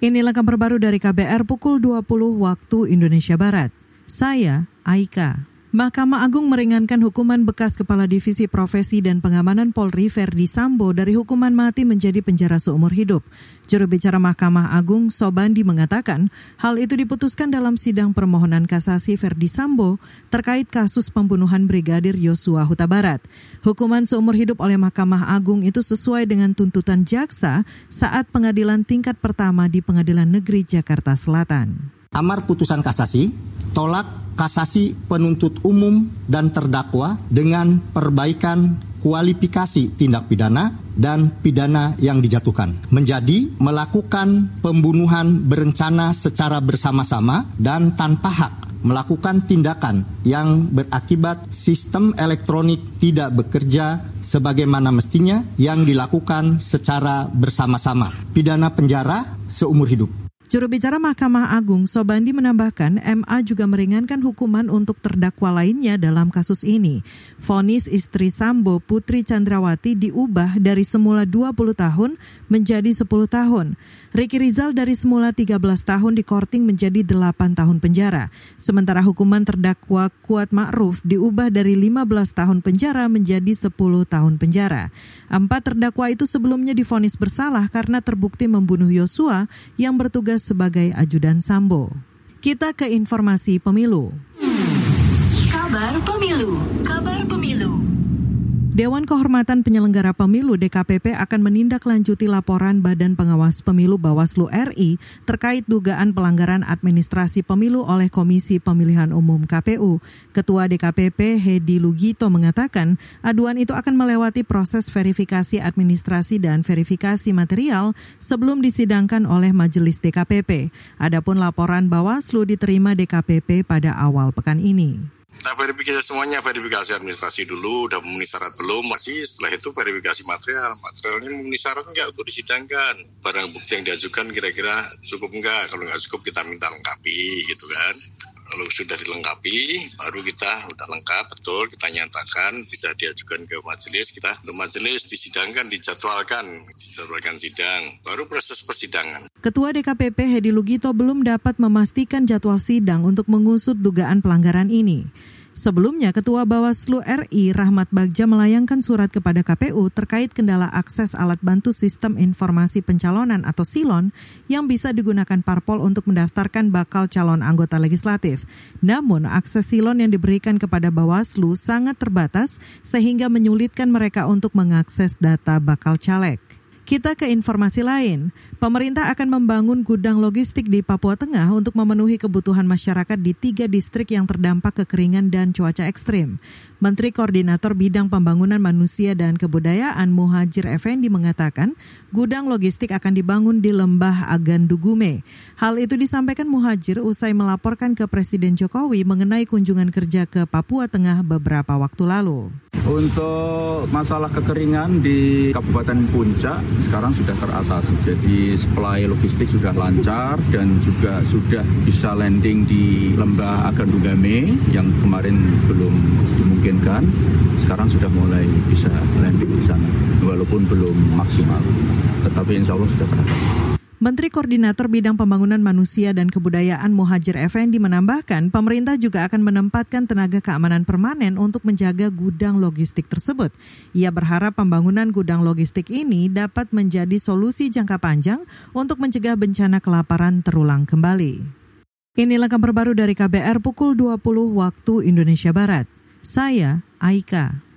Inilah kabar baru dari KBR pukul 20 waktu Indonesia Barat. Saya Aika. Mahkamah Agung meringankan hukuman bekas Kepala Divisi Profesi dan Pengamanan Polri Verdi Sambo dari hukuman mati menjadi penjara seumur hidup. Juru bicara Mahkamah Agung Sobandi mengatakan hal itu diputuskan dalam sidang permohonan kasasi Verdi Sambo terkait kasus pembunuhan Brigadir Yosua Huta Barat. Hukuman seumur hidup oleh Mahkamah Agung itu sesuai dengan tuntutan jaksa saat pengadilan tingkat pertama di Pengadilan Negeri Jakarta Selatan. Amar putusan kasasi, tolak kasasi penuntut umum dan terdakwa dengan perbaikan kualifikasi tindak pidana dan pidana yang dijatuhkan menjadi melakukan pembunuhan berencana secara bersama-sama dan tanpa hak melakukan tindakan yang berakibat sistem elektronik tidak bekerja sebagaimana mestinya yang dilakukan secara bersama-sama. Pidana penjara seumur hidup. Juru bicara Mahkamah Agung Sobandi menambahkan MA juga meringankan hukuman untuk terdakwa lainnya dalam kasus ini. Fonis istri Sambo Putri Chandrawati diubah dari semula 20 tahun menjadi 10 tahun. Ricky Rizal dari semula 13 tahun di Korting menjadi 8 tahun penjara. Sementara hukuman terdakwa Kuat Ma'ruf diubah dari 15 tahun penjara menjadi 10 tahun penjara. Empat terdakwa itu sebelumnya difonis bersalah karena terbukti membunuh Yosua yang bertugas sebagai ajudan Sambo. Kita ke informasi pemilu. Kabar pemilu. Kabar pemilu. Dewan Kehormatan Penyelenggara Pemilu DKPP akan menindaklanjuti laporan Badan Pengawas Pemilu Bawaslu RI terkait dugaan pelanggaran administrasi pemilu oleh Komisi Pemilihan Umum KPU. Ketua DKPP Hedi Lugito mengatakan aduan itu akan melewati proses verifikasi administrasi dan verifikasi material sebelum disidangkan oleh Majelis DKPP. Adapun laporan Bawaslu diterima DKPP pada awal pekan ini. Kita verifikasi semuanya, verifikasi administrasi dulu, udah memenuhi syarat belum, masih setelah itu verifikasi material. Materialnya memenuhi syarat enggak untuk disidangkan. Barang bukti yang diajukan kira-kira cukup enggak, kalau enggak cukup kita minta lengkapi gitu kan. Kalau sudah dilengkapi, baru kita udah lengkap, betul, kita nyatakan, bisa diajukan ke majelis, kita untuk majelis disidangkan, dijadwalkan, dijadwalkan sidang, baru proses persidangan. Ketua DKPP Hedi Lugito belum dapat memastikan jadwal sidang untuk mengusut dugaan pelanggaran ini. Sebelumnya, Ketua Bawaslu RI Rahmat Bagja melayangkan surat kepada KPU terkait kendala akses alat bantu sistem informasi pencalonan atau SILON yang bisa digunakan parpol untuk mendaftarkan bakal calon anggota legislatif. Namun, akses SILON yang diberikan kepada Bawaslu sangat terbatas sehingga menyulitkan mereka untuk mengakses data bakal caleg. Kita ke informasi lain. Pemerintah akan membangun gudang logistik di Papua Tengah untuk memenuhi kebutuhan masyarakat di tiga distrik yang terdampak kekeringan dan cuaca ekstrim. Menteri Koordinator Bidang Pembangunan Manusia dan Kebudayaan Muhajir Effendi mengatakan gudang logistik akan dibangun di Lembah Agandugume. Hal itu disampaikan Muhajir usai melaporkan ke Presiden Jokowi mengenai kunjungan kerja ke Papua Tengah beberapa waktu lalu. Untuk masalah kekeringan di Kabupaten Puncak sekarang sudah teratasi. Jadi supply logistik sudah lancar dan juga sudah bisa landing di Lembah Agandugame yang kemarin belum dimungkinkan sekarang sudah mulai bisa landing di sana walaupun belum maksimal tetapi insya Allah sudah teratasi. Menteri Koordinator Bidang Pembangunan Manusia dan Kebudayaan Muhajir Effendi menambahkan, pemerintah juga akan menempatkan tenaga keamanan permanen untuk menjaga gudang logistik tersebut. Ia berharap pembangunan gudang logistik ini dapat menjadi solusi jangka panjang untuk mencegah bencana kelaparan terulang kembali. Inilah kabar baru dari KBR pukul 20 waktu Indonesia Barat. Saya Aika.